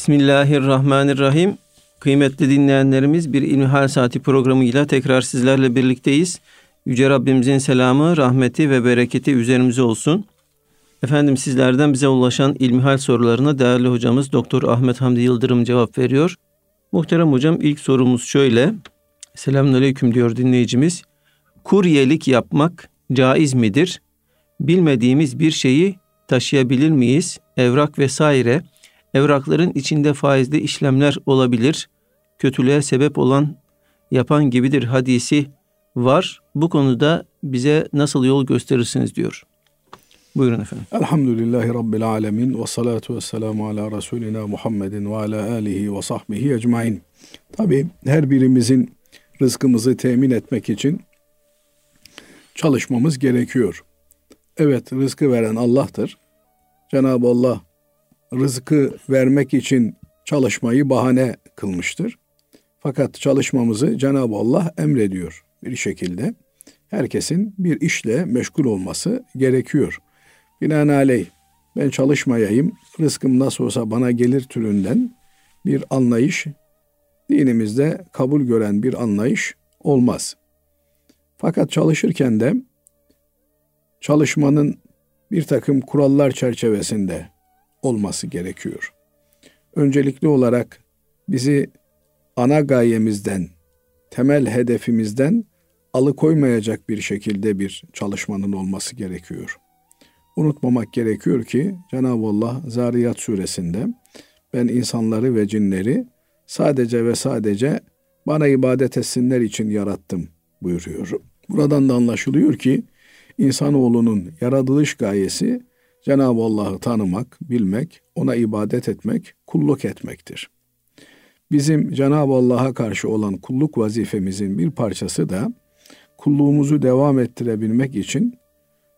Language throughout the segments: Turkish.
Bismillahirrahmanirrahim. Kıymetli dinleyenlerimiz bir İlmihal Saati programıyla tekrar sizlerle birlikteyiz. Yüce Rabbimizin selamı, rahmeti ve bereketi üzerimize olsun. Efendim sizlerden bize ulaşan ilmihal sorularına değerli hocamız Doktor Ahmet Hamdi Yıldırım cevap veriyor. Muhterem hocam ilk sorumuz şöyle. Selamünaleyküm diyor dinleyicimiz. Kuryelik yapmak caiz midir? Bilmediğimiz bir şeyi taşıyabilir miyiz? Evrak vesaire. Evrakların içinde faizli işlemler olabilir. Kötülüğe sebep olan yapan gibidir hadisi var. Bu konuda bize nasıl yol gösterirsiniz diyor. Buyurun efendim. Elhamdülillahi Rabbil alemin ve salatu ve selamu ala Resulina Muhammedin ve ala alihi ve sahbihi ecmain. Tabi her birimizin rızkımızı temin etmek için çalışmamız gerekiyor. Evet rızkı veren Allah'tır. Cenab-ı Allah rızkı vermek için çalışmayı bahane kılmıştır. Fakat çalışmamızı Cenab-ı Allah emrediyor bir şekilde. Herkesin bir işle meşgul olması gerekiyor. Binaenaleyh ben çalışmayayım, rızkım nasıl olsa bana gelir türünden bir anlayış dinimizde kabul gören bir anlayış olmaz. Fakat çalışırken de çalışmanın bir takım kurallar çerçevesinde olması gerekiyor. Öncelikli olarak bizi ana gayemizden, temel hedefimizden alıkoymayacak bir şekilde bir çalışmanın olması gerekiyor. Unutmamak gerekiyor ki Cenab-ı Allah Zariyat suresinde ben insanları ve cinleri sadece ve sadece bana ibadet etsinler için yarattım buyuruyor. Buradan da anlaşılıyor ki insanoğlunun yaratılış gayesi Cenab-ı Allah'ı tanımak, bilmek, ona ibadet etmek, kulluk etmektir. Bizim Cenab-ı Allah'a karşı olan kulluk vazifemizin bir parçası da kulluğumuzu devam ettirebilmek için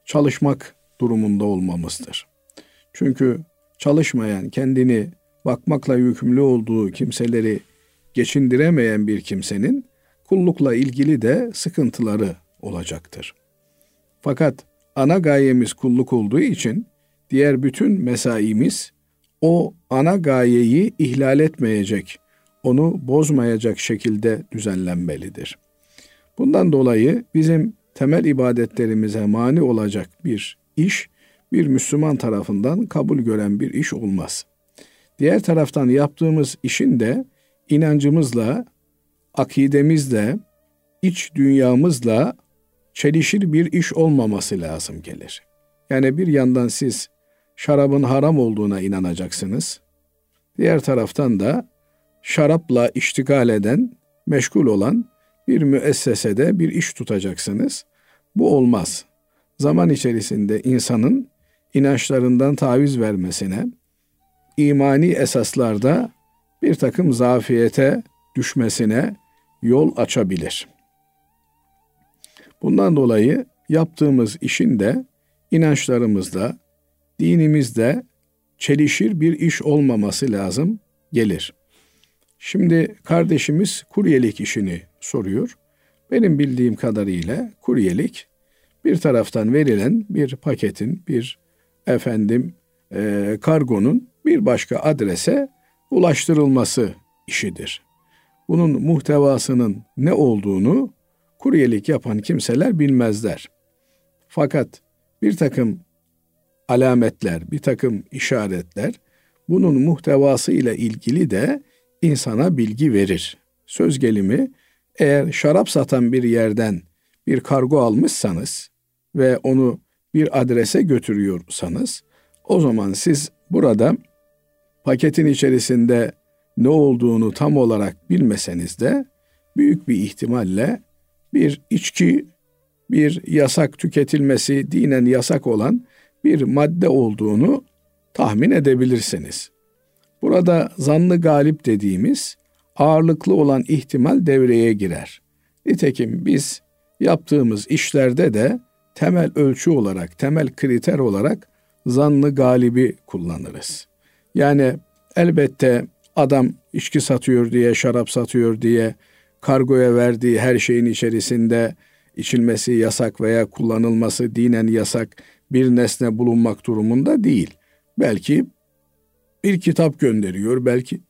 çalışmak durumunda olmamızdır. Çünkü çalışmayan, kendini bakmakla yükümlü olduğu kimseleri geçindiremeyen bir kimsenin kullukla ilgili de sıkıntıları olacaktır. Fakat ana gayemiz kulluk olduğu için diğer bütün mesaimiz o ana gayeyi ihlal etmeyecek, onu bozmayacak şekilde düzenlenmelidir. Bundan dolayı bizim temel ibadetlerimize mani olacak bir iş bir Müslüman tarafından kabul gören bir iş olmaz. Diğer taraftan yaptığımız işin de inancımızla, akidemizle, iç dünyamızla çelişir bir iş olmaması lazım gelir. Yani bir yandan siz şarabın haram olduğuna inanacaksınız. Diğer taraftan da şarapla iştigal eden, meşgul olan bir müessesede bir iş tutacaksınız. Bu olmaz. Zaman içerisinde insanın inançlarından taviz vermesine, imani esaslarda bir takım zafiyete düşmesine yol açabilir. Bundan dolayı yaptığımız işin de inançlarımızda, dinimizde çelişir bir iş olmaması lazım gelir. Şimdi kardeşimiz kuryelik işini soruyor. Benim bildiğim kadarıyla kuryelik bir taraftan verilen bir paketin, bir efendim e, kargonun bir başka adrese ulaştırılması işidir. Bunun muhtevasının ne olduğunu kuryelik yapan kimseler bilmezler. Fakat bir takım alametler, bir takım işaretler bunun muhtevası ile ilgili de insana bilgi verir. Söz gelimi eğer şarap satan bir yerden bir kargo almışsanız ve onu bir adrese götürüyorsanız o zaman siz burada paketin içerisinde ne olduğunu tam olarak bilmeseniz de büyük bir ihtimalle bir içki, bir yasak tüketilmesi dinen yasak olan bir madde olduğunu tahmin edebilirsiniz. Burada zanlı galip dediğimiz ağırlıklı olan ihtimal devreye girer. Nitekim biz yaptığımız işlerde de temel ölçü olarak, temel kriter olarak zanlı galibi kullanırız. Yani elbette adam içki satıyor diye, şarap satıyor diye kargoya verdiği her şeyin içerisinde içilmesi yasak veya kullanılması dinen yasak bir nesne bulunmak durumunda değil. Belki bir kitap gönderiyor, belki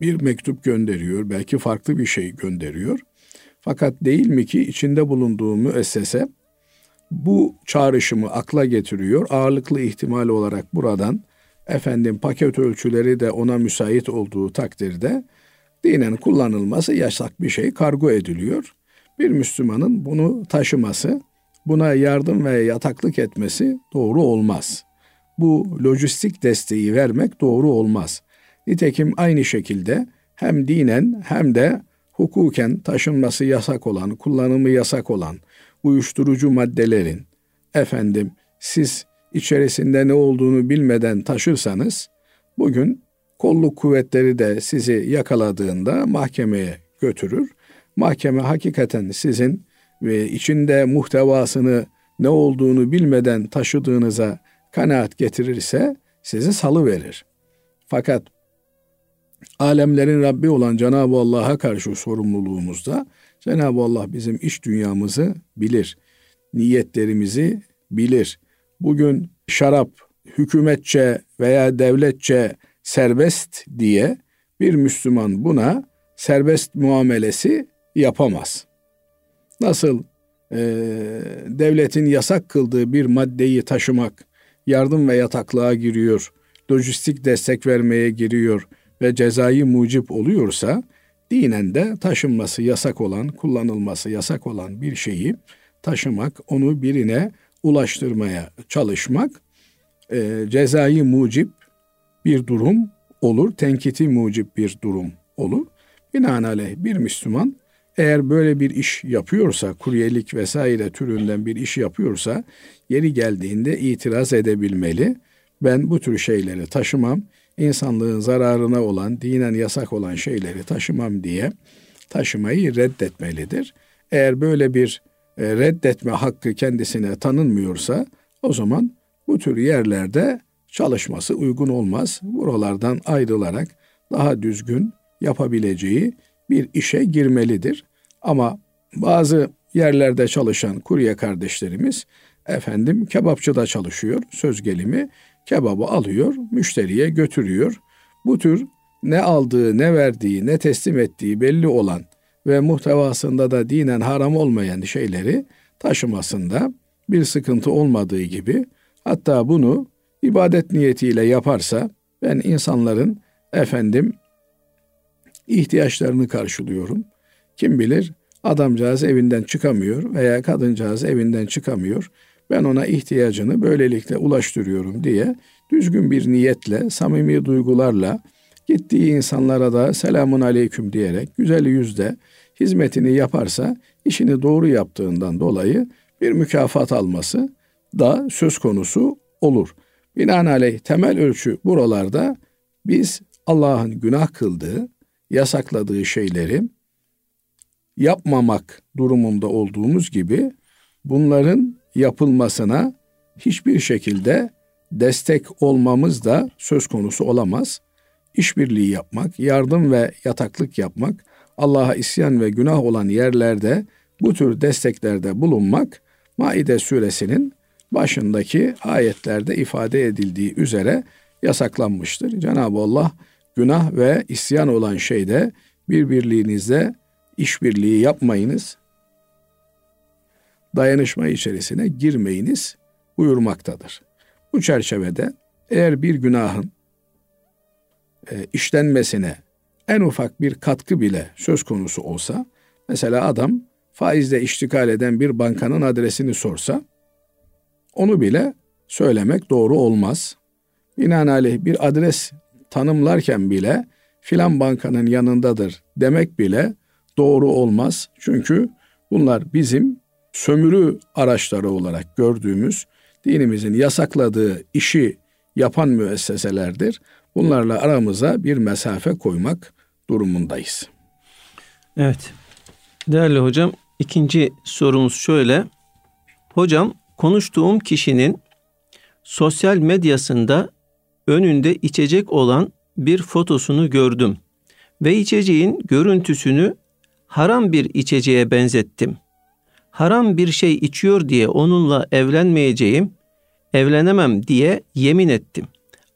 bir mektup gönderiyor, belki farklı bir şey gönderiyor. Fakat değil mi ki içinde bulunduğu müessese bu çağrışımı akla getiriyor. Ağırlıklı ihtimal olarak buradan efendim paket ölçüleri de ona müsait olduğu takdirde dinen kullanılması yasak bir şey kargo ediliyor. Bir Müslümanın bunu taşıması, buna yardım ve yataklık etmesi doğru olmaz. Bu lojistik desteği vermek doğru olmaz. Nitekim aynı şekilde hem dinen hem de hukuken taşınması yasak olan, kullanımı yasak olan uyuşturucu maddelerin efendim siz içerisinde ne olduğunu bilmeden taşırsanız bugün kolluk kuvvetleri de sizi yakaladığında mahkemeye götürür. Mahkeme hakikaten sizin ve içinde muhtevasını ne olduğunu bilmeden taşıdığınıza kanaat getirirse sizi salı verir. Fakat alemlerin Rabbi olan Cenab-ı Allah'a karşı sorumluluğumuzda Cenab-ı Allah bizim iş dünyamızı bilir. Niyetlerimizi bilir. Bugün şarap hükümetçe veya devletçe serbest diye bir Müslüman buna serbest muamelesi yapamaz. Nasıl e, devletin yasak kıldığı bir maddeyi taşımak yardım ve yataklığa giriyor, lojistik destek vermeye giriyor ve cezai mucip oluyorsa dinen de taşınması yasak olan, kullanılması yasak olan bir şeyi taşımak, onu birine ulaştırmaya çalışmak e, cezai mucip bir durum olur, tenkiti mucip bir durum olur. Binaenaleyh bir Müslüman eğer böyle bir iş yapıyorsa, kuryelik vesaire türünden bir iş yapıyorsa, yeri geldiğinde itiraz edebilmeli. Ben bu tür şeyleri taşımam, insanlığın zararına olan, dinen yasak olan şeyleri taşımam diye taşımayı reddetmelidir. Eğer böyle bir e, reddetme hakkı kendisine tanınmıyorsa o zaman bu tür yerlerde çalışması uygun olmaz. Buralardan ayrılarak daha düzgün yapabileceği bir işe girmelidir. Ama bazı yerlerde çalışan kurye kardeşlerimiz efendim kebapçıda çalışıyor söz gelimi kebabı alıyor müşteriye götürüyor. Bu tür ne aldığı ne verdiği ne teslim ettiği belli olan ve muhtevasında da dinen haram olmayan şeyleri taşımasında bir sıkıntı olmadığı gibi hatta bunu ibadet niyetiyle yaparsa ben insanların efendim ihtiyaçlarını karşılıyorum. Kim bilir adamcağız evinden çıkamıyor veya kadıncağız evinden çıkamıyor. Ben ona ihtiyacını böylelikle ulaştırıyorum diye düzgün bir niyetle, samimi duygularla gittiği insanlara da selamun aleyküm diyerek güzel yüzde hizmetini yaparsa işini doğru yaptığından dolayı bir mükafat alması da söz konusu olur. Binaenaleyh temel ölçü buralarda biz Allah'ın günah kıldığı, yasakladığı şeyleri yapmamak durumunda olduğumuz gibi bunların yapılmasına hiçbir şekilde destek olmamız da söz konusu olamaz. İşbirliği yapmak, yardım ve yataklık yapmak, Allah'a isyan ve günah olan yerlerde bu tür desteklerde bulunmak Maide suresinin başındaki ayetlerde ifade edildiği üzere yasaklanmıştır. Cenab-ı Allah günah ve isyan olan şeyde birbirliğinizde işbirliği yapmayınız. Dayanışma içerisine girmeyiniz buyurmaktadır. Bu çerçevede eğer bir günahın e, işlenmesine en ufak bir katkı bile söz konusu olsa, mesela adam faizle iştikal eden bir bankanın adresini sorsa, onu bile söylemek doğru olmaz. Binaenaleyh bir adres tanımlarken bile filan bankanın yanındadır demek bile doğru olmaz. Çünkü bunlar bizim sömürü araçları olarak gördüğümüz dinimizin yasakladığı işi yapan müesseselerdir. Bunlarla aramıza bir mesafe koymak durumundayız. Evet. Değerli hocam, ikinci sorumuz şöyle. Hocam, konuştuğum kişinin sosyal medyasında önünde içecek olan bir fotosunu gördüm ve içeceğin görüntüsünü haram bir içeceğe benzettim. Haram bir şey içiyor diye onunla evlenmeyeceğim, evlenemem diye yemin ettim.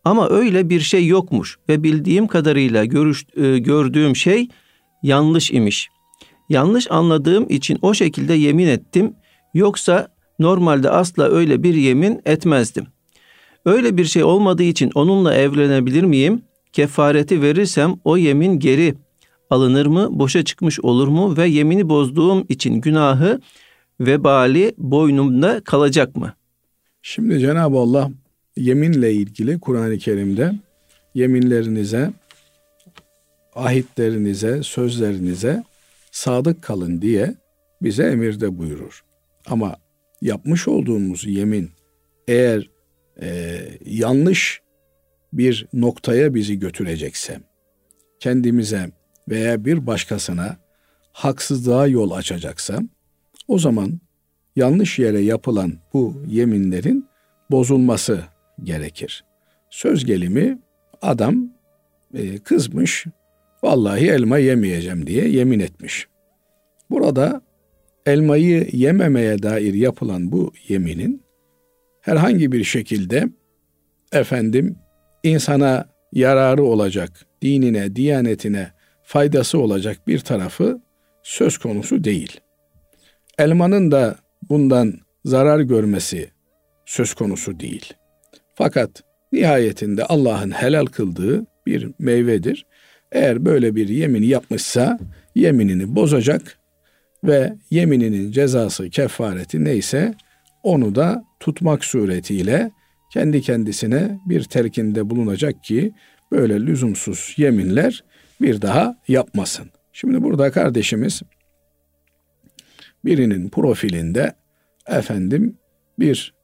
Ama öyle bir şey yokmuş ve bildiğim kadarıyla görüş, e, gördüğüm şey yanlış imiş. Yanlış anladığım için o şekilde yemin ettim. Yoksa normalde asla öyle bir yemin etmezdim. Öyle bir şey olmadığı için onunla evlenebilir miyim? Kefareti verirsem o yemin geri alınır mı? Boşa çıkmış olur mu? Ve yemini bozduğum için günahı vebali boynumda kalacak mı? Şimdi Cenab-ı Allah yeminle ilgili Kur'an-ı Kerim'de yeminlerinize, ahitlerinize, sözlerinize sadık kalın diye bize emirde buyurur. Ama yapmış olduğumuz yemin eğer e, yanlış bir noktaya bizi götürecekse, kendimize veya bir başkasına haksızlığa yol açacaksa, o zaman yanlış yere yapılan bu yeminlerin bozulması gerekir. Söz gelimi adam e, kızmış, vallahi elma yemeyeceğim diye yemin etmiş. Burada elmayı yememeye dair yapılan bu yeminin herhangi bir şekilde efendim insana yararı olacak, dinine, diyanetine faydası olacak bir tarafı söz konusu değil. Elmanın da bundan zarar görmesi söz konusu değil. Fakat nihayetinde Allah'ın helal kıldığı bir meyvedir. Eğer böyle bir yemin yapmışsa yeminini bozacak ve yemininin cezası, kefareti neyse onu da tutmak suretiyle kendi kendisine bir telkinde bulunacak ki böyle lüzumsuz yeminler bir daha yapmasın. Şimdi burada kardeşimiz birinin profilinde efendim bir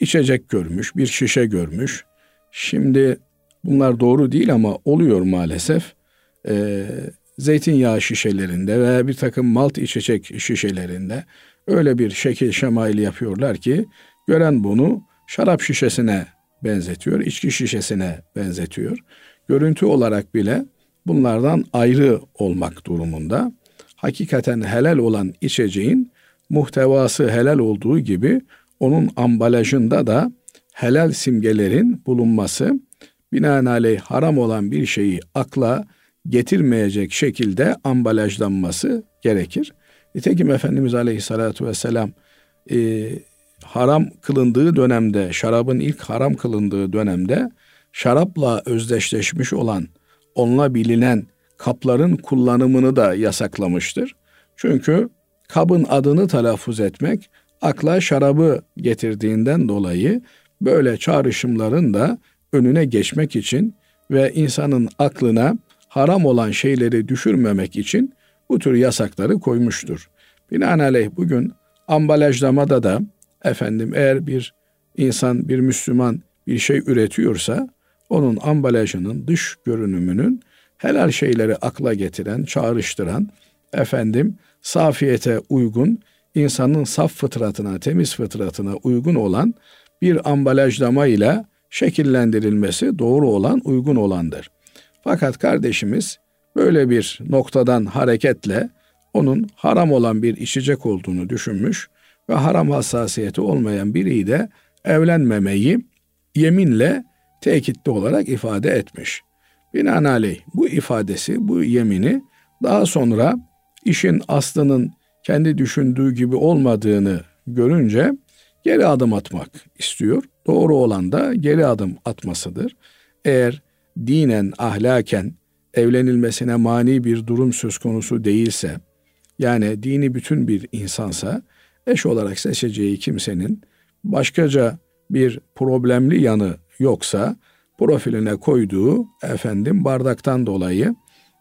içecek görmüş, bir şişe görmüş. Şimdi bunlar doğru değil ama oluyor maalesef. Ee, zeytinyağı şişelerinde veya bir takım malt içecek şişelerinde öyle bir şekil şemail yapıyorlar ki gören bunu şarap şişesine benzetiyor, içki şişesine benzetiyor. Görüntü olarak bile bunlardan ayrı olmak durumunda. Hakikaten helal olan içeceğin muhtevası helal olduğu gibi onun ambalajında da helal simgelerin bulunması binaenaleyh haram olan bir şeyi akla getirmeyecek şekilde ambalajlanması gerekir. Nitekim Efendimiz Aleyhisselatü Vesselam e, haram kılındığı dönemde, şarabın ilk haram kılındığı dönemde şarapla özdeşleşmiş olan, onunla bilinen kapların kullanımını da yasaklamıştır. Çünkü kabın adını telaffuz etmek akla şarabı getirdiğinden dolayı böyle çağrışımların da önüne geçmek için ve insanın aklına haram olan şeyleri düşürmemek için bu tür yasakları koymuştur. Binaenaleyh bugün ambalajlamada da efendim eğer bir insan, bir Müslüman bir şey üretiyorsa onun ambalajının dış görünümünün helal şeyleri akla getiren, çağrıştıran, efendim safiyete uygun, insanın saf fıtratına, temiz fıtratına uygun olan bir ambalajlama ile şekillendirilmesi doğru olan, uygun olandır. Fakat kardeşimiz böyle bir noktadan hareketle onun haram olan bir içecek olduğunu düşünmüş ve haram hassasiyeti olmayan biriyle de evlenmemeyi yeminle tekitli olarak ifade etmiş. Binaenaleyh bu ifadesi, bu yemini daha sonra işin aslının kendi düşündüğü gibi olmadığını görünce geri adım atmak istiyor. Doğru olan da geri adım atmasıdır. Eğer dinen, ahlaken evlenilmesine mani bir durum söz konusu değilse, yani dini bütün bir insansa, eş olarak seçeceği kimsenin başkaca bir problemli yanı yoksa, profiline koyduğu efendim bardaktan dolayı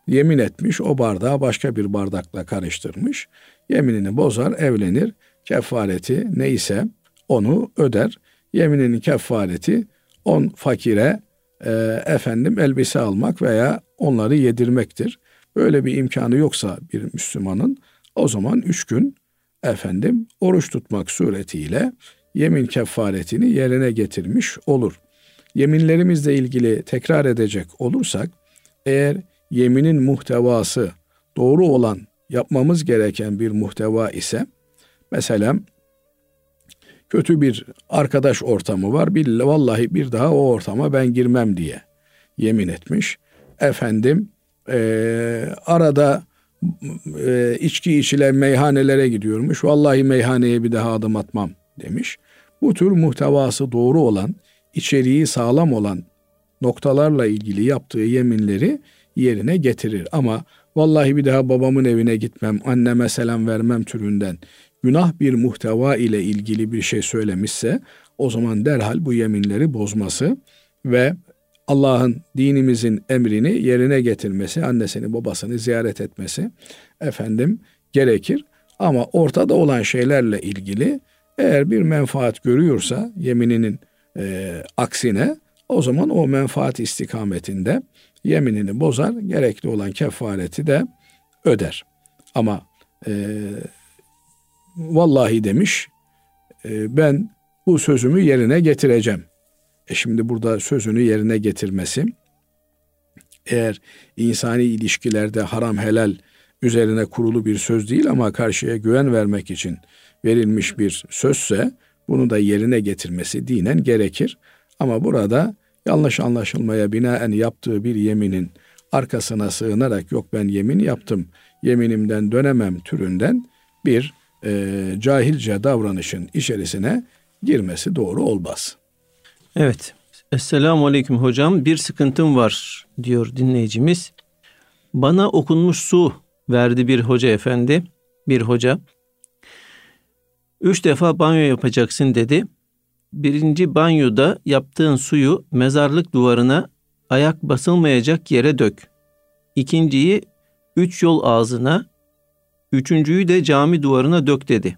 yemin etmiş, o bardağı başka bir bardakla karıştırmış. Yeminini bozar, evlenir. Kefareti neyse onu öder. Yemininin kefareti on fakire e, efendim elbise almak veya onları yedirmektir. Böyle bir imkanı yoksa bir Müslümanın o zaman üç gün efendim oruç tutmak suretiyle yemin kefaretini yerine getirmiş olur. Yeminlerimizle ilgili tekrar edecek olursak eğer yeminin muhtevası doğru olan yapmamız gereken bir muhteva ise mesela kötü bir arkadaş ortamı var. Billahi vallahi bir daha o ortama ben girmem diye yemin etmiş. Efendim e, arada e, içki içilen meyhanelere gidiyormuş. Vallahi meyhaneye bir daha adım atmam demiş. Bu tür muhtevası doğru olan, içeriği sağlam olan noktalarla ilgili yaptığı yeminleri yerine getirir. Ama vallahi bir daha babamın evine gitmem, anneme selam vermem türünden günah bir muhteva ile ilgili bir şey söylemişse o zaman derhal bu yeminleri bozması ve Allah'ın dinimizin emrini yerine getirmesi, annesini babasını ziyaret etmesi efendim gerekir. Ama ortada olan şeylerle ilgili eğer bir menfaat görüyorsa yemininin e, aksine o zaman o menfaat istikametinde yeminini bozar, gerekli olan kefareti de öder. Ama e, vallahi demiş e, ben bu sözümü yerine getireceğim. E şimdi burada sözünü yerine getirmesi eğer insani ilişkilerde haram helal üzerine kurulu bir söz değil ama karşıya güven vermek için verilmiş bir sözse bunu da yerine getirmesi dinen gerekir. Ama burada yanlış anlaşılmaya binaen yaptığı bir yeminin arkasına sığınarak yok ben yemin yaptım, yeminimden dönemem türünden bir e, cahilce davranışın içerisine girmesi doğru olmaz. Evet. Esselamu Aleyküm hocam. Bir sıkıntım var diyor dinleyicimiz. Bana okunmuş su verdi bir hoca efendi. Bir hoca. Üç defa banyo yapacaksın dedi. Birinci banyoda yaptığın suyu mezarlık duvarına ayak basılmayacak yere dök. İkinciyi üç yol ağzına, üçüncüyü de cami duvarına dök dedi.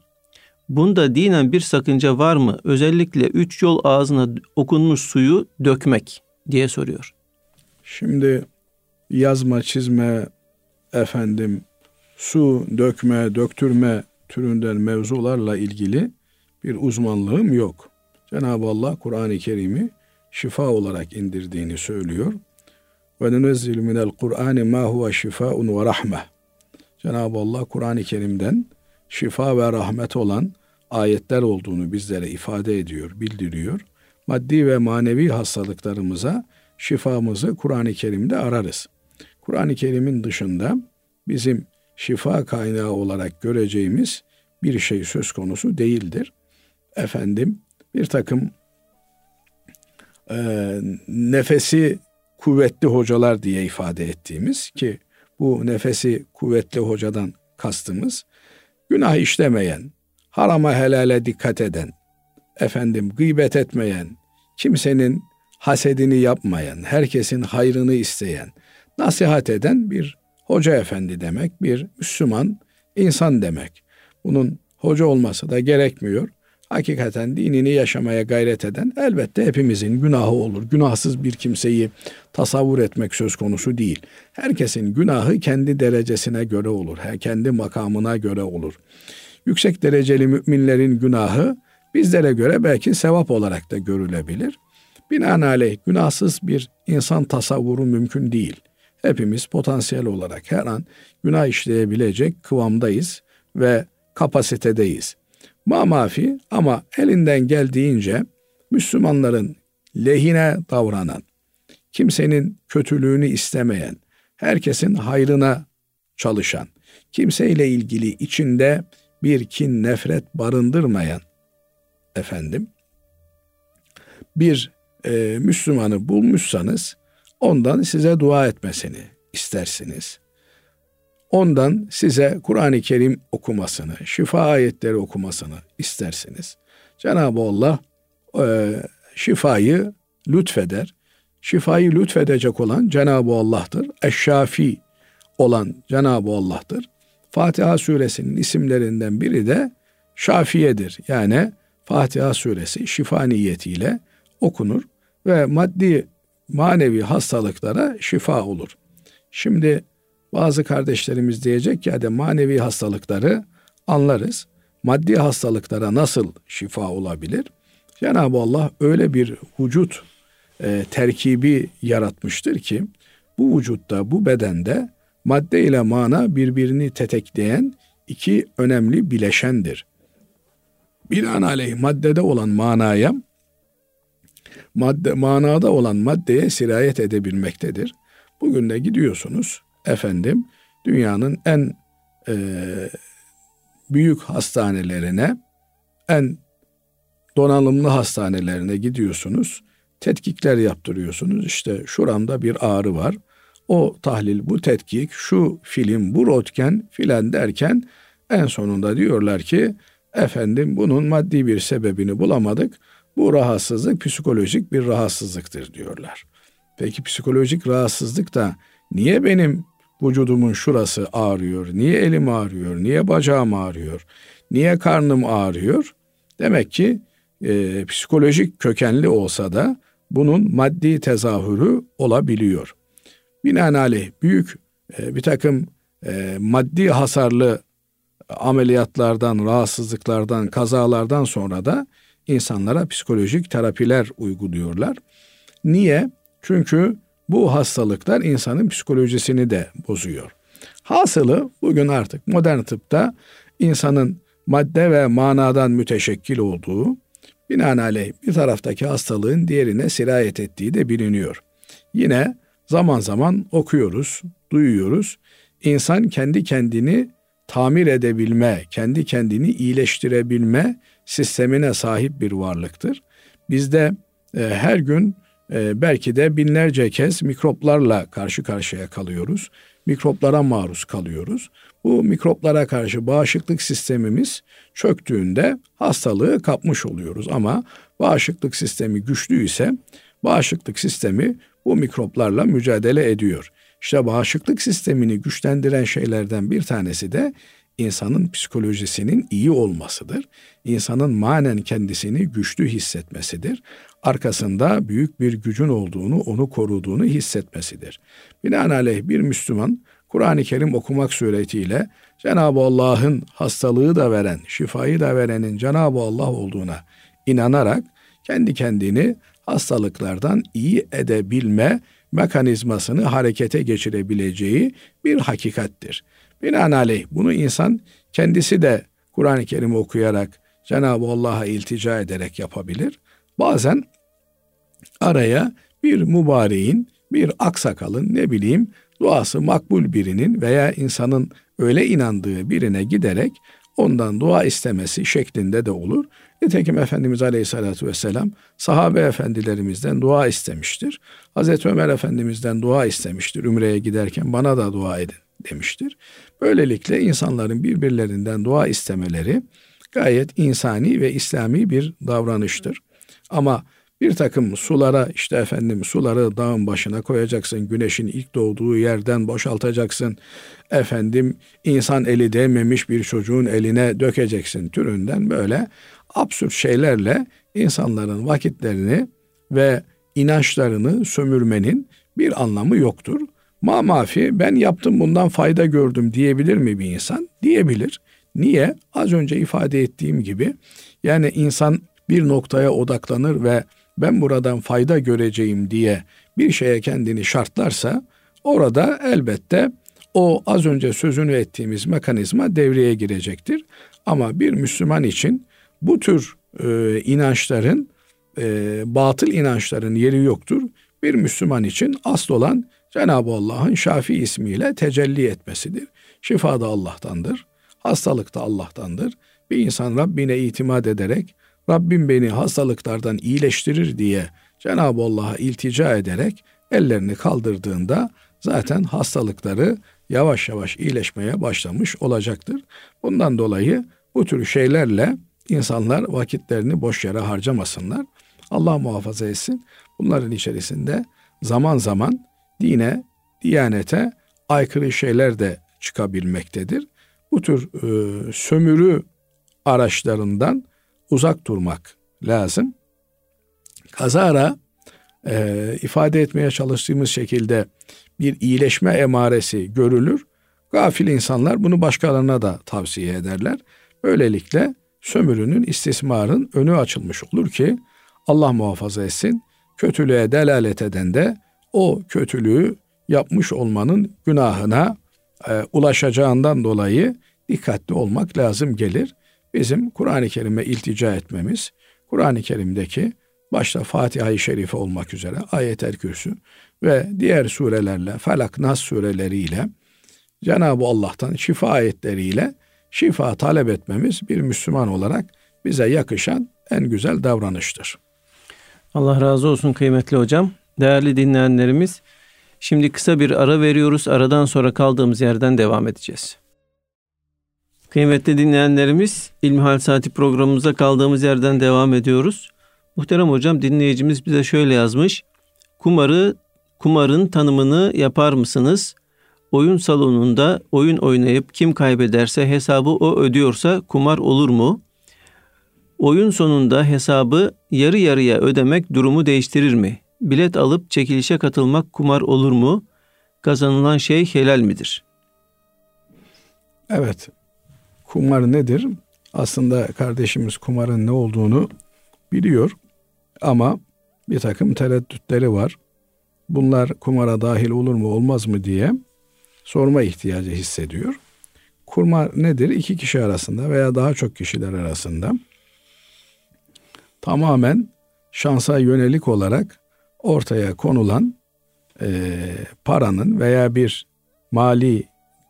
Bunda dinen bir sakınca var mı? Özellikle üç yol ağzına okunmuş suyu dökmek diye soruyor. Şimdi yazma, çizme, efendim su dökme, döktürme türünden mevzularla ilgili bir uzmanlığım yok. Cenab-ı Allah Kur'an-ı Kerim'i şifa olarak indirdiğini söylüyor. Ve nunezzil minel Kur'ani ma huve şifaun ve rahme. Cenab-ı Allah Kur'an-ı Kerim'den şifa ve rahmet olan ayetler olduğunu bizlere ifade ediyor, bildiriyor. Maddi ve manevi hastalıklarımıza şifamızı Kur'an-ı Kerim'de ararız. Kur'an-ı Kerim'in dışında bizim şifa kaynağı olarak göreceğimiz bir şey söz konusu değildir. Efendim bir takım e, nefesi kuvvetli hocalar diye ifade ettiğimiz ki bu nefesi kuvvetli hocadan kastımız günah işlemeyen, harama helale dikkat eden, efendim gıybet etmeyen, kimsenin hasedini yapmayan, herkesin hayrını isteyen, nasihat eden bir hoca efendi demek, bir Müslüman insan demek. Bunun hoca olması da gerekmiyor. Hakikaten dinini yaşamaya gayret eden elbette hepimizin günahı olur. Günahsız bir kimseyi tasavvur etmek söz konusu değil. Herkesin günahı kendi derecesine göre olur. Kendi makamına göre olur yüksek dereceli müminlerin günahı bizlere göre belki sevap olarak da görülebilir. Binaenaleyh günahsız bir insan tasavvuru mümkün değil. Hepimiz potansiyel olarak her an günah işleyebilecek kıvamdayız ve kapasitedeyiz. Ma mafi ama elinden geldiğince Müslümanların lehine davranan, kimsenin kötülüğünü istemeyen, herkesin hayrına çalışan, kimseyle ilgili içinde bir kin nefret barındırmayan efendim bir e, Müslümanı bulmuşsanız ondan size dua etmesini istersiniz. Ondan size Kur'an-ı Kerim okumasını, şifa ayetleri okumasını istersiniz. Cenab-ı Allah e, şifayı lütfeder. Şifayı lütfedecek olan Cenab-ı Allah'tır. Eşşafi olan Cenab-ı Allah'tır. Fatiha suresinin isimlerinden biri de Şafiye'dir. Yani Fatiha suresi şifa niyetiyle okunur ve maddi manevi hastalıklara şifa olur. Şimdi bazı kardeşlerimiz diyecek ki hadi manevi hastalıkları anlarız. Maddi hastalıklara nasıl şifa olabilir? Cenab-ı Allah öyle bir vücut e, terkibi yaratmıştır ki bu vücutta, bu bedende madde ile mana birbirini tetekleyen iki önemli bileşendir. Binaenaleyh maddede olan manaya madde manada olan maddeye sirayet edebilmektedir. Bugün de gidiyorsunuz efendim dünyanın en e, büyük hastanelerine, en donanımlı hastanelerine gidiyorsunuz. Tetkikler yaptırıyorsunuz. İşte şuramda bir ağrı var. O tahlil, bu tetkik, şu film, bu röntgen filan derken en sonunda diyorlar ki efendim bunun maddi bir sebebini bulamadık. Bu rahatsızlık psikolojik bir rahatsızlıktır diyorlar. Peki psikolojik rahatsızlık da niye benim vücudumun şurası ağrıyor, niye elim ağrıyor, niye bacağım ağrıyor, niye karnım ağrıyor? Demek ki e, psikolojik kökenli olsa da bunun maddi tezahürü olabiliyor. Binaenaleyh büyük e, bir takım e, maddi hasarlı ameliyatlardan, rahatsızlıklardan, kazalardan sonra da insanlara psikolojik terapiler uyguluyorlar. Niye? Çünkü bu hastalıklar insanın psikolojisini de bozuyor. Hasılı bugün artık modern tıpta insanın madde ve manadan müteşekkil olduğu, binaenaleyh bir taraftaki hastalığın diğerine sirayet ettiği de biliniyor. Yine zaman zaman okuyoruz, duyuyoruz. İnsan kendi kendini tamir edebilme, kendi kendini iyileştirebilme sistemine sahip bir varlıktır. Bizde e, her gün e, belki de binlerce kez mikroplarla karşı karşıya kalıyoruz. Mikroplara maruz kalıyoruz. Bu mikroplara karşı bağışıklık sistemimiz çöktüğünde hastalığı kapmış oluyoruz. Ama bağışıklık sistemi güçlüyse bağışıklık sistemi bu mikroplarla mücadele ediyor. İşte bağışıklık sistemini güçlendiren şeylerden bir tanesi de insanın psikolojisinin iyi olmasıdır. İnsanın manen kendisini güçlü hissetmesidir. Arkasında büyük bir gücün olduğunu, onu koruduğunu hissetmesidir. Binaenaleyh bir Müslüman Kur'an-ı Kerim okumak suretiyle Cenab-ı Allah'ın hastalığı da veren, şifayı da verenin Cenab-ı Allah olduğuna inanarak kendi kendini hastalıklardan iyi edebilme mekanizmasını harekete geçirebileceği bir hakikattir. Binaenaleyh bunu insan kendisi de Kur'an-ı Kerim okuyarak Cenab-ı Allah'a iltica ederek yapabilir. Bazen araya bir mübareğin, bir aksakalın ne bileyim duası makbul birinin veya insanın öyle inandığı birine giderek ondan dua istemesi şeklinde de olur. Nitekim Efendimiz Aleyhisselatü Vesselam sahabe efendilerimizden dua istemiştir. Hazreti Ömer Efendimizden dua istemiştir. Ümre'ye giderken bana da dua edin demiştir. Böylelikle insanların birbirlerinden dua istemeleri gayet insani ve İslami bir davranıştır. Ama bir takım sulara işte efendim suları dağın başına koyacaksın. Güneşin ilk doğduğu yerden boşaltacaksın. Efendim insan eli değmemiş bir çocuğun eline dökeceksin türünden böyle absürt şeylerle insanların vakitlerini ve inançlarını sömürmenin bir anlamı yoktur. Ma mafi ben yaptım bundan fayda gördüm diyebilir mi bir insan? Diyebilir. Niye? Az önce ifade ettiğim gibi yani insan bir noktaya odaklanır ve ben buradan fayda göreceğim diye bir şeye kendini şartlarsa orada elbette o az önce sözünü ettiğimiz mekanizma devreye girecektir. Ama bir Müslüman için bu tür e, inançların, e, batıl inançların yeri yoktur. Bir Müslüman için asıl olan Cenab-ı Allah'ın Şafi ismiyle tecelli etmesidir. Şifa da Allah'tandır, hastalık da Allah'tandır. Bir insan Rabbine itimat ederek Rabbim beni hastalıklardan iyileştirir diye Cenab-ı Allah'a iltica ederek ellerini kaldırdığında zaten hastalıkları yavaş yavaş iyileşmeye başlamış olacaktır. Bundan dolayı bu tür şeylerle insanlar vakitlerini boş yere harcamasınlar. Allah muhafaza etsin. Bunların içerisinde zaman zaman dine, diyanete aykırı şeyler de çıkabilmektedir. Bu tür e, sömürü araçlarından uzak durmak lazım. Kazara e, ifade etmeye çalıştığımız şekilde bir iyileşme emaresi görülür. Gafil insanlar bunu başkalarına da tavsiye ederler. Böylelikle sömürünün, istismarın önü açılmış olur ki Allah muhafaza etsin. Kötülüğe delalet eden de o kötülüğü yapmış olmanın günahına e, ulaşacağından dolayı dikkatli olmak lazım gelir. Bizim Kur'an-ı Kerim'e iltica etmemiz, Kur'an-ı Kerim'deki başta Fatiha-i Şerife olmak üzere ayet-el kürsü ve diğer surelerle, Felak Nas sureleriyle Cenab-ı Allah'tan şifa ayetleriyle şifa talep etmemiz bir Müslüman olarak bize yakışan en güzel davranıştır. Allah razı olsun kıymetli hocam. Değerli dinleyenlerimiz, şimdi kısa bir ara veriyoruz. Aradan sonra kaldığımız yerden devam edeceğiz. Kıymetli dinleyenlerimiz, İlmihal Saati programımıza kaldığımız yerden devam ediyoruz. Muhterem hocam dinleyicimiz bize şöyle yazmış. Kumarı, kumarın tanımını yapar mısınız? Oyun salonunda oyun oynayıp kim kaybederse hesabı o ödüyorsa kumar olur mu? Oyun sonunda hesabı yarı yarıya ödemek durumu değiştirir mi? Bilet alıp çekilişe katılmak kumar olur mu? Kazanılan şey helal midir? Evet. Kumar nedir? Aslında kardeşimiz kumarın ne olduğunu biliyor ama bir takım tereddütleri var. Bunlar kumara dahil olur mu olmaz mı diye sorma ihtiyacı hissediyor. Kumar nedir? İki kişi arasında veya daha çok kişiler arasında tamamen şansa yönelik olarak ortaya konulan e, paranın veya bir mali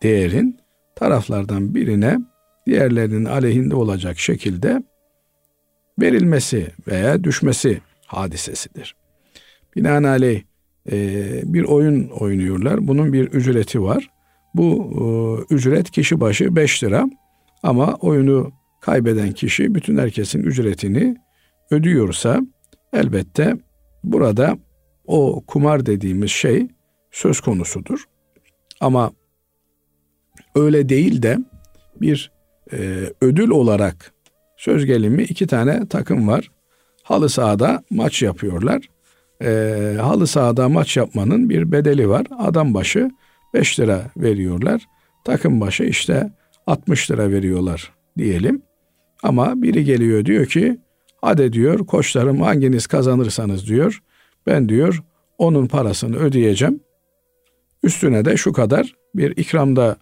değerin taraflardan birine diğerlerinin aleyhinde olacak şekilde verilmesi veya düşmesi hadisesidir. Binaenaleyh e, bir oyun oynuyorlar. Bunun bir ücreti var. Bu e, ücret kişi başı 5 lira ama oyunu kaybeden kişi bütün herkesin ücretini ödüyorsa elbette burada o kumar dediğimiz şey söz konusudur. Ama öyle değil de bir e, ödül olarak söz gelimi iki tane takım var. Halı sahada maç yapıyorlar. E, halı sahada maç yapmanın bir bedeli var. Adam başı 5 lira veriyorlar. Takım başı işte 60 lira veriyorlar diyelim. Ama biri geliyor diyor ki hadi diyor koçlarım hanginiz kazanırsanız diyor ben diyor onun parasını ödeyeceğim. Üstüne de şu kadar bir ikramda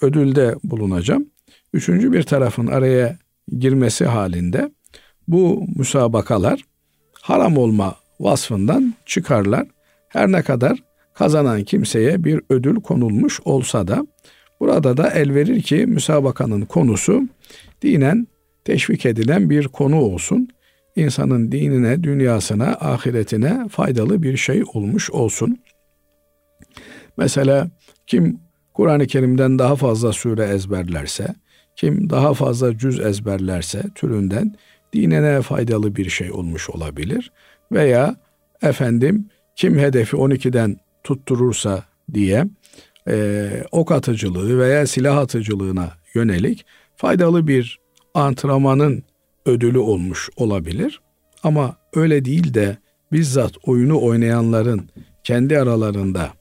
ödülde bulunacağım. Üçüncü bir tarafın araya girmesi halinde bu müsabakalar haram olma vasfından çıkarlar. Her ne kadar kazanan kimseye bir ödül konulmuş olsa da burada da el verir ki müsabakanın konusu dinen teşvik edilen bir konu olsun. İnsanın dinine, dünyasına, ahiretine faydalı bir şey olmuş olsun. Mesela kim Kur'an-ı Kerim'den daha fazla sure ezberlerse, kim daha fazla cüz ezberlerse türünden dinine faydalı bir şey olmuş olabilir. Veya efendim kim hedefi 12'den tutturursa diye e, ok atıcılığı veya silah atıcılığına yönelik faydalı bir antrenmanın ödülü olmuş olabilir. Ama öyle değil de bizzat oyunu oynayanların kendi aralarında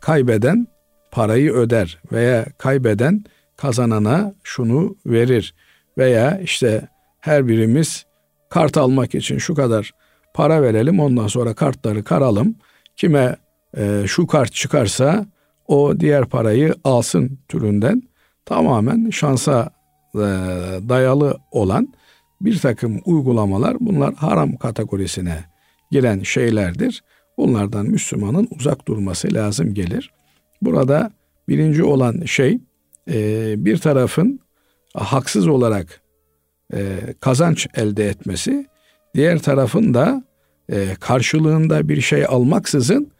kaybeden parayı öder veya kaybeden kazanana şunu verir veya işte her birimiz kart almak için şu kadar para verelim ondan sonra kartları karalım. Kime e, şu kart çıkarsa o diğer parayı alsın türünden tamamen şansa e, dayalı olan bir takım uygulamalar bunlar haram kategorisine giren şeylerdir. Bunlardan Müslümanın uzak durması lazım gelir. Burada birinci olan şey e, bir tarafın haksız olarak e, kazanç elde etmesi, diğer tarafın da e, karşılığında bir şey almaksızın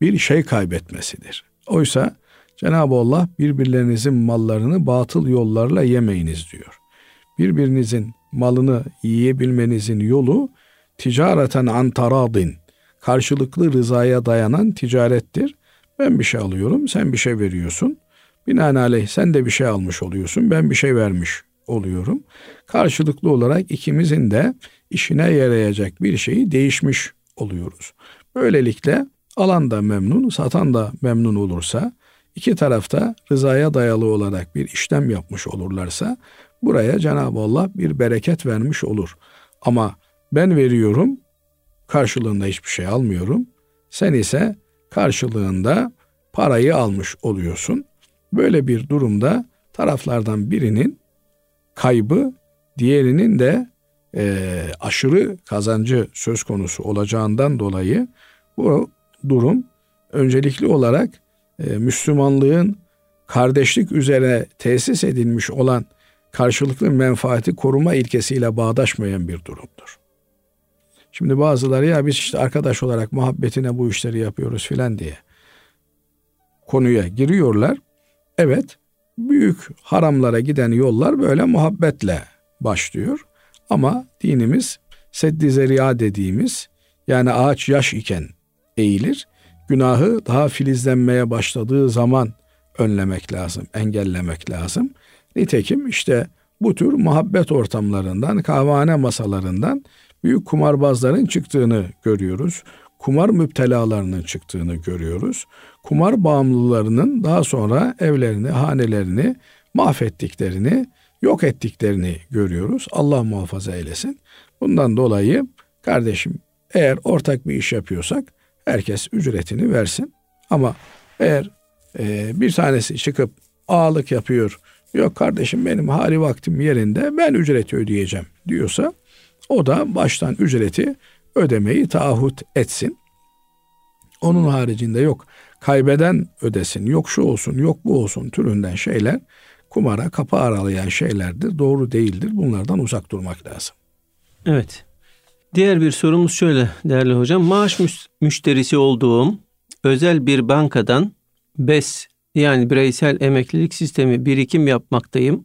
bir şey kaybetmesidir. Oysa Cenab-ı Allah birbirlerinizin mallarını batıl yollarla yemeyiniz diyor. Birbirinizin malını yiyebilmenizin yolu ticareten antaradin karşılıklı rızaya dayanan ticarettir. Ben bir şey alıyorum, sen bir şey veriyorsun. Binaenaleyh sen de bir şey almış oluyorsun, ben bir şey vermiş oluyorum. Karşılıklı olarak ikimizin de işine yarayacak bir şeyi değişmiş oluyoruz. Böylelikle alan da memnun, satan da memnun olursa, iki tarafta rızaya dayalı olarak bir işlem yapmış olurlarsa, buraya Cenab-ı Allah bir bereket vermiş olur. Ama ben veriyorum, karşılığında hiçbir şey almıyorum. Sen ise karşılığında parayı almış oluyorsun. Böyle bir durumda taraflardan birinin kaybı diğerinin de e, aşırı kazancı söz konusu olacağından dolayı bu durum öncelikli olarak e, Müslümanlığın kardeşlik üzere tesis edilmiş olan karşılıklı menfaati koruma ilkesiyle bağdaşmayan bir durumdur. Şimdi bazıları ya biz işte arkadaş olarak muhabbetine bu işleri yapıyoruz filan diye konuya giriyorlar. Evet büyük haramlara giden yollar böyle muhabbetle başlıyor. Ama dinimiz seddi zeriya dediğimiz yani ağaç yaş iken eğilir. Günahı daha filizlenmeye başladığı zaman önlemek lazım, engellemek lazım. Nitekim işte bu tür muhabbet ortamlarından, kahvehane masalarından büyük kumarbazların çıktığını görüyoruz. Kumar müptelalarının çıktığını görüyoruz. Kumar bağımlılarının daha sonra evlerini, hanelerini mahvettiklerini, yok ettiklerini görüyoruz. Allah muhafaza eylesin. Bundan dolayı kardeşim eğer ortak bir iş yapıyorsak herkes ücretini versin. Ama eğer e, bir tanesi çıkıp ağalık yapıyor, yok kardeşim benim hali vaktim yerinde ben ücreti ödeyeceğim diyorsa o da baştan ücreti ödemeyi taahhüt etsin. Onun haricinde yok kaybeden ödesin, yok şu olsun, yok bu olsun türünden şeyler kumara kapı aralayan şeylerdir. Doğru değildir. Bunlardan uzak durmak lazım. Evet. Diğer bir sorumuz şöyle değerli hocam. Maaş müşterisi olduğum özel bir bankadan BES yani bireysel emeklilik sistemi birikim yapmaktayım.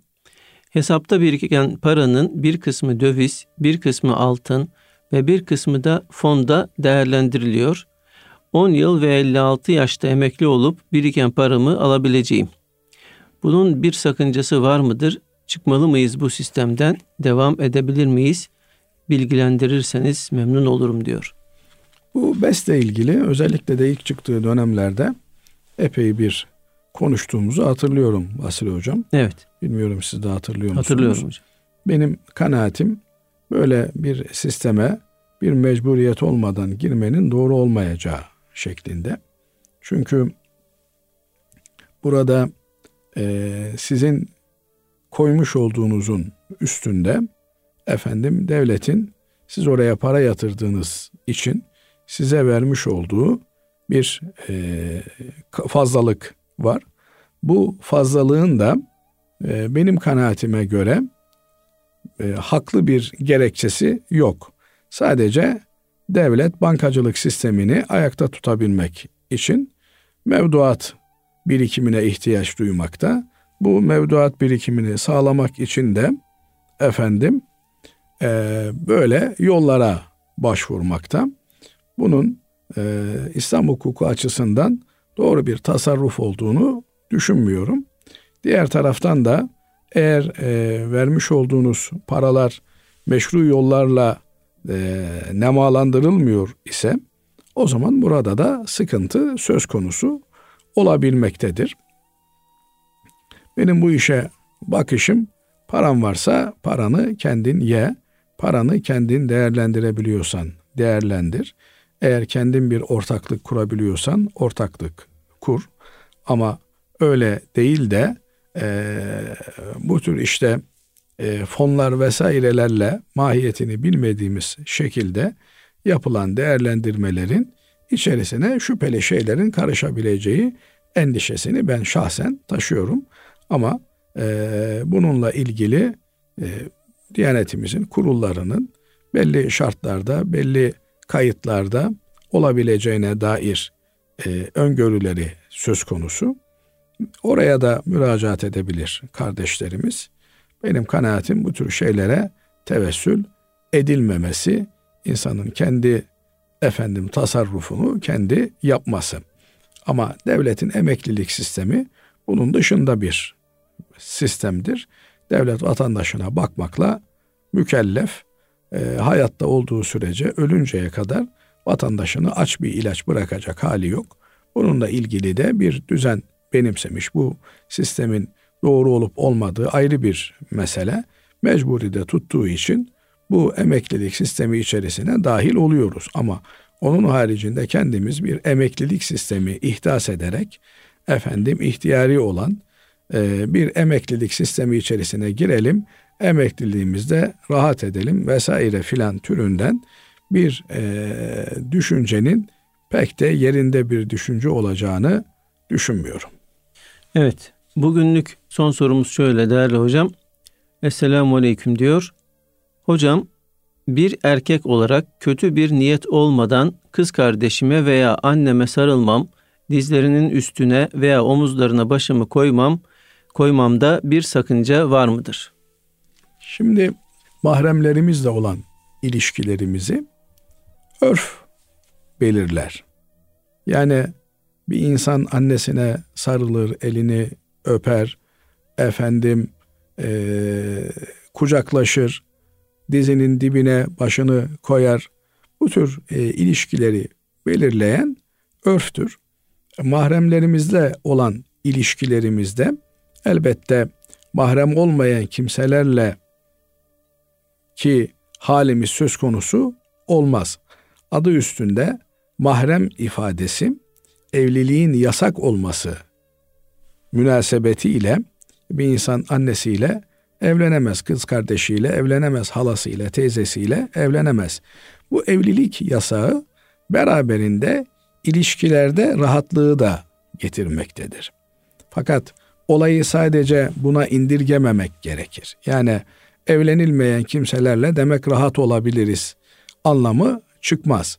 Hesapta biriken paranın bir kısmı döviz, bir kısmı altın ve bir kısmı da fonda değerlendiriliyor. 10 yıl ve 56 yaşta emekli olup biriken paramı alabileceğim. Bunun bir sakıncası var mıdır? Çıkmalı mıyız bu sistemden? Devam edebilir miyiz? Bilgilendirirseniz memnun olurum diyor. Bu BES'le ilgili özellikle de ilk çıktığı dönemlerde epey bir konuştuğumuzu hatırlıyorum Basri Hocam. Evet. Bilmiyorum siz de hatırlıyor musunuz? Hatırlıyorum hocam. Benim kanaatim böyle bir sisteme bir mecburiyet olmadan girmenin doğru olmayacağı şeklinde. Çünkü burada e, sizin koymuş olduğunuzun üstünde efendim devletin siz oraya para yatırdığınız için size vermiş olduğu bir e, fazlalık var. Bu fazlalığın da e, benim kanaatime göre e, haklı bir gerekçesi yok. Sadece devlet bankacılık sistemini ayakta tutabilmek için mevduat birikimine ihtiyaç duymakta. Bu mevduat birikimini sağlamak için de efendim e, böyle yollara başvurmakta. Bunun e, İslam hukuku açısından doğru bir tasarruf olduğunu düşünmüyorum. Diğer taraftan da eğer e, vermiş olduğunuz paralar meşru yollarla e, nemalandırılmıyor ise o zaman burada da sıkıntı söz konusu olabilmektedir. Benim bu işe bakışım paran varsa paranı kendin ye, paranı kendin değerlendirebiliyorsan değerlendir. Eğer kendin bir ortaklık kurabiliyorsan ortaklık kur. Ama öyle değil de e, bu tür işte e, fonlar vesairelerle mahiyetini bilmediğimiz şekilde yapılan değerlendirmelerin içerisine şüpheli şeylerin karışabileceği endişesini ben şahsen taşıyorum. Ama e, bununla ilgili e, Diyanetimizin kurullarının belli şartlarda, belli kayıtlarda olabileceğine dair e, öngörüleri söz konusu. Oraya da müracaat edebilir kardeşlerimiz. Benim kanaatim bu tür şeylere tevessül edilmemesi, insanın kendi efendim tasarrufunu kendi yapması. Ama devletin emeklilik sistemi bunun dışında bir sistemdir. Devlet vatandaşına bakmakla mükellef e, hayatta olduğu sürece ölünceye kadar vatandaşını aç bir ilaç bırakacak hali yok. Bununla ilgili de bir düzen benimsemiş. Bu sistemin doğru olup olmadığı ayrı bir mesele. Mecburi de tuttuğu için bu emeklilik sistemi içerisine dahil oluyoruz. Ama onun haricinde kendimiz bir emeklilik sistemi ihdas ederek efendim ihtiyari olan e, bir emeklilik sistemi içerisine girelim. emekliliğimizde rahat edelim vesaire filan türünden bir e, düşüncenin pek de yerinde bir düşünce olacağını düşünmüyorum. Evet, bugünlük son sorumuz şöyle değerli hocam. Esselamu Aleyküm diyor. Hocam, bir erkek olarak kötü bir niyet olmadan kız kardeşime veya anneme sarılmam, dizlerinin üstüne veya omuzlarına başımı koymam, koymamda bir sakınca var mıdır? Şimdi mahremlerimizle olan ilişkilerimizi örf belirler. Yani bir insan annesine sarılır, elini öper, efendim e, kucaklaşır, dizinin dibine başını koyar. Bu tür e, ilişkileri belirleyen örftür. Mahremlerimizle olan ilişkilerimizde elbette mahrem olmayan kimselerle ki halimiz söz konusu olmaz. Adı üstünde mahrem ifadesi evliliğin yasak olması münasebetiyle bir insan annesiyle evlenemez, kız kardeşiyle evlenemez, halasıyla, teyzesiyle evlenemez. Bu evlilik yasağı beraberinde ilişkilerde rahatlığı da getirmektedir. Fakat olayı sadece buna indirgememek gerekir. Yani evlenilmeyen kimselerle demek rahat olabiliriz anlamı çıkmaz.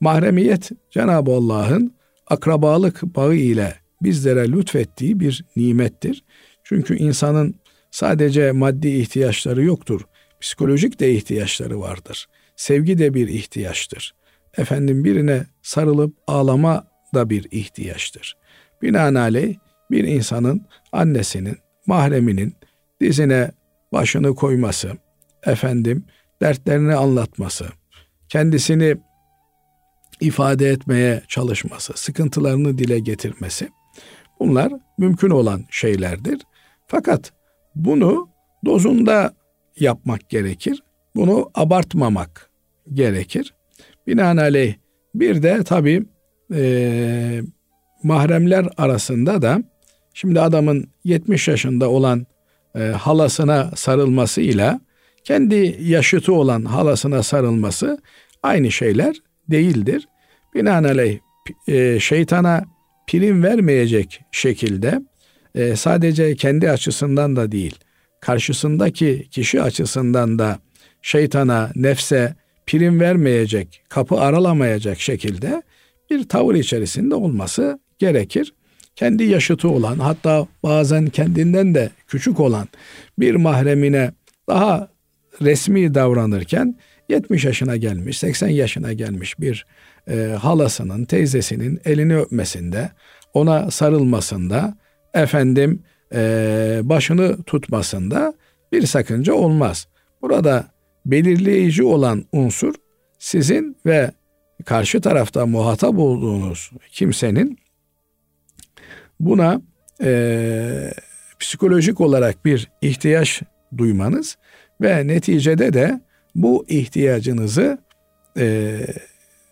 Mahremiyet Cenab-ı Allah'ın akrabalık bağı ile bizlere lütfettiği bir nimettir. Çünkü insanın sadece maddi ihtiyaçları yoktur. Psikolojik de ihtiyaçları vardır. Sevgi de bir ihtiyaçtır. Efendim birine sarılıp ağlama da bir ihtiyaçtır. Binaenaleyh bir insanın annesinin, mahreminin dizine başını koyması, efendim dertlerini anlatması, kendisini ifade etmeye çalışması, sıkıntılarını dile getirmesi bunlar mümkün olan şeylerdir. Fakat bunu dozunda yapmak gerekir. Bunu abartmamak gerekir. Binaenaleyh bir de tabii e, mahremler arasında da şimdi adamın 70 yaşında olan e, halasına sarılmasıyla kendi yaşıtı olan halasına sarılması aynı şeyler değildir. Binaenaleyh e, şeytana prim vermeyecek şekilde e, sadece kendi açısından da değil, karşısındaki kişi açısından da şeytana, nefse prim vermeyecek, kapı aralamayacak şekilde bir tavır içerisinde olması gerekir. Kendi yaşıtı olan hatta bazen kendinden de küçük olan bir mahremine daha resmi davranırken 70 yaşına gelmiş, 80 yaşına gelmiş bir e, halasının, teyzesinin elini öpmesinde, ona sarılmasında, efendim e, başını tutmasında bir sakınca olmaz. Burada belirleyici olan unsur sizin ve karşı tarafta muhatap olduğunuz kimsenin buna e, psikolojik olarak bir ihtiyaç duymanız ve neticede de bu ihtiyacınızı e,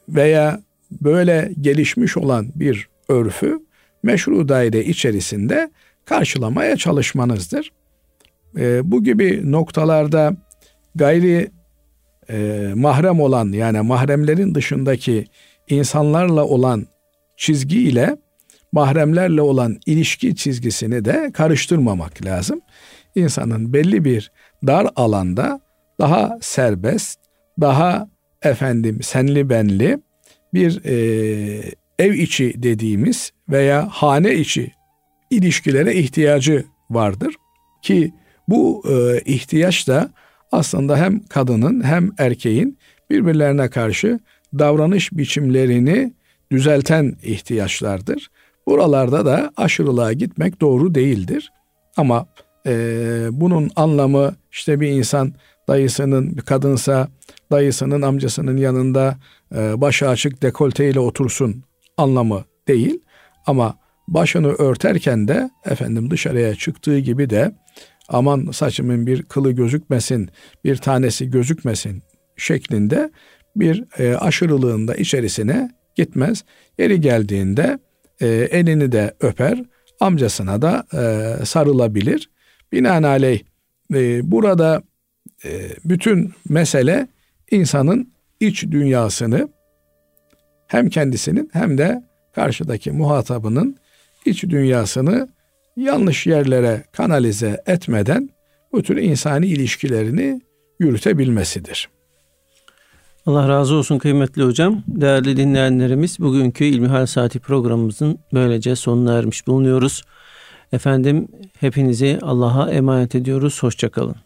veya böyle gelişmiş olan bir örfü meşru daire içerisinde karşılamaya çalışmanızdır. E, bu gibi noktalarda gayri e, mahrem olan yani mahremlerin dışındaki insanlarla olan çizgi ile mahremlerle olan ilişki çizgisini de karıştırmamak lazım. İnsanın belli bir dar alanda daha serbest, daha efendim senli benli bir e, ev içi dediğimiz veya hane içi ilişkilere ihtiyacı vardır ki bu e, ihtiyaç da aslında hem kadının hem erkeğin birbirlerine karşı davranış biçimlerini düzelten ihtiyaçlardır. Buralarda da aşırılığa gitmek doğru değildir. Ama e, bunun anlamı işte bir insan dayısının bir kadınsa dayısının amcasının yanında e, başı açık dekolteyle otursun anlamı değil. Ama başını örterken de efendim dışarıya çıktığı gibi de aman saçımın bir kılı gözükmesin, bir tanesi gözükmesin şeklinde bir e, aşırılığında içerisine gitmez. Yeri geldiğinde e, elini de öper, amcasına da e, sarılabilir. Binaenaleyh e, burada bütün mesele insanın iç dünyasını hem kendisinin hem de karşıdaki muhatabının iç dünyasını yanlış yerlere kanalize etmeden bu tür insani ilişkilerini yürütebilmesidir. Allah razı olsun kıymetli hocam. Değerli dinleyenlerimiz bugünkü İlmihal Saati programımızın böylece sonuna ermiş bulunuyoruz. Efendim hepinizi Allah'a emanet ediyoruz. Hoşçakalın.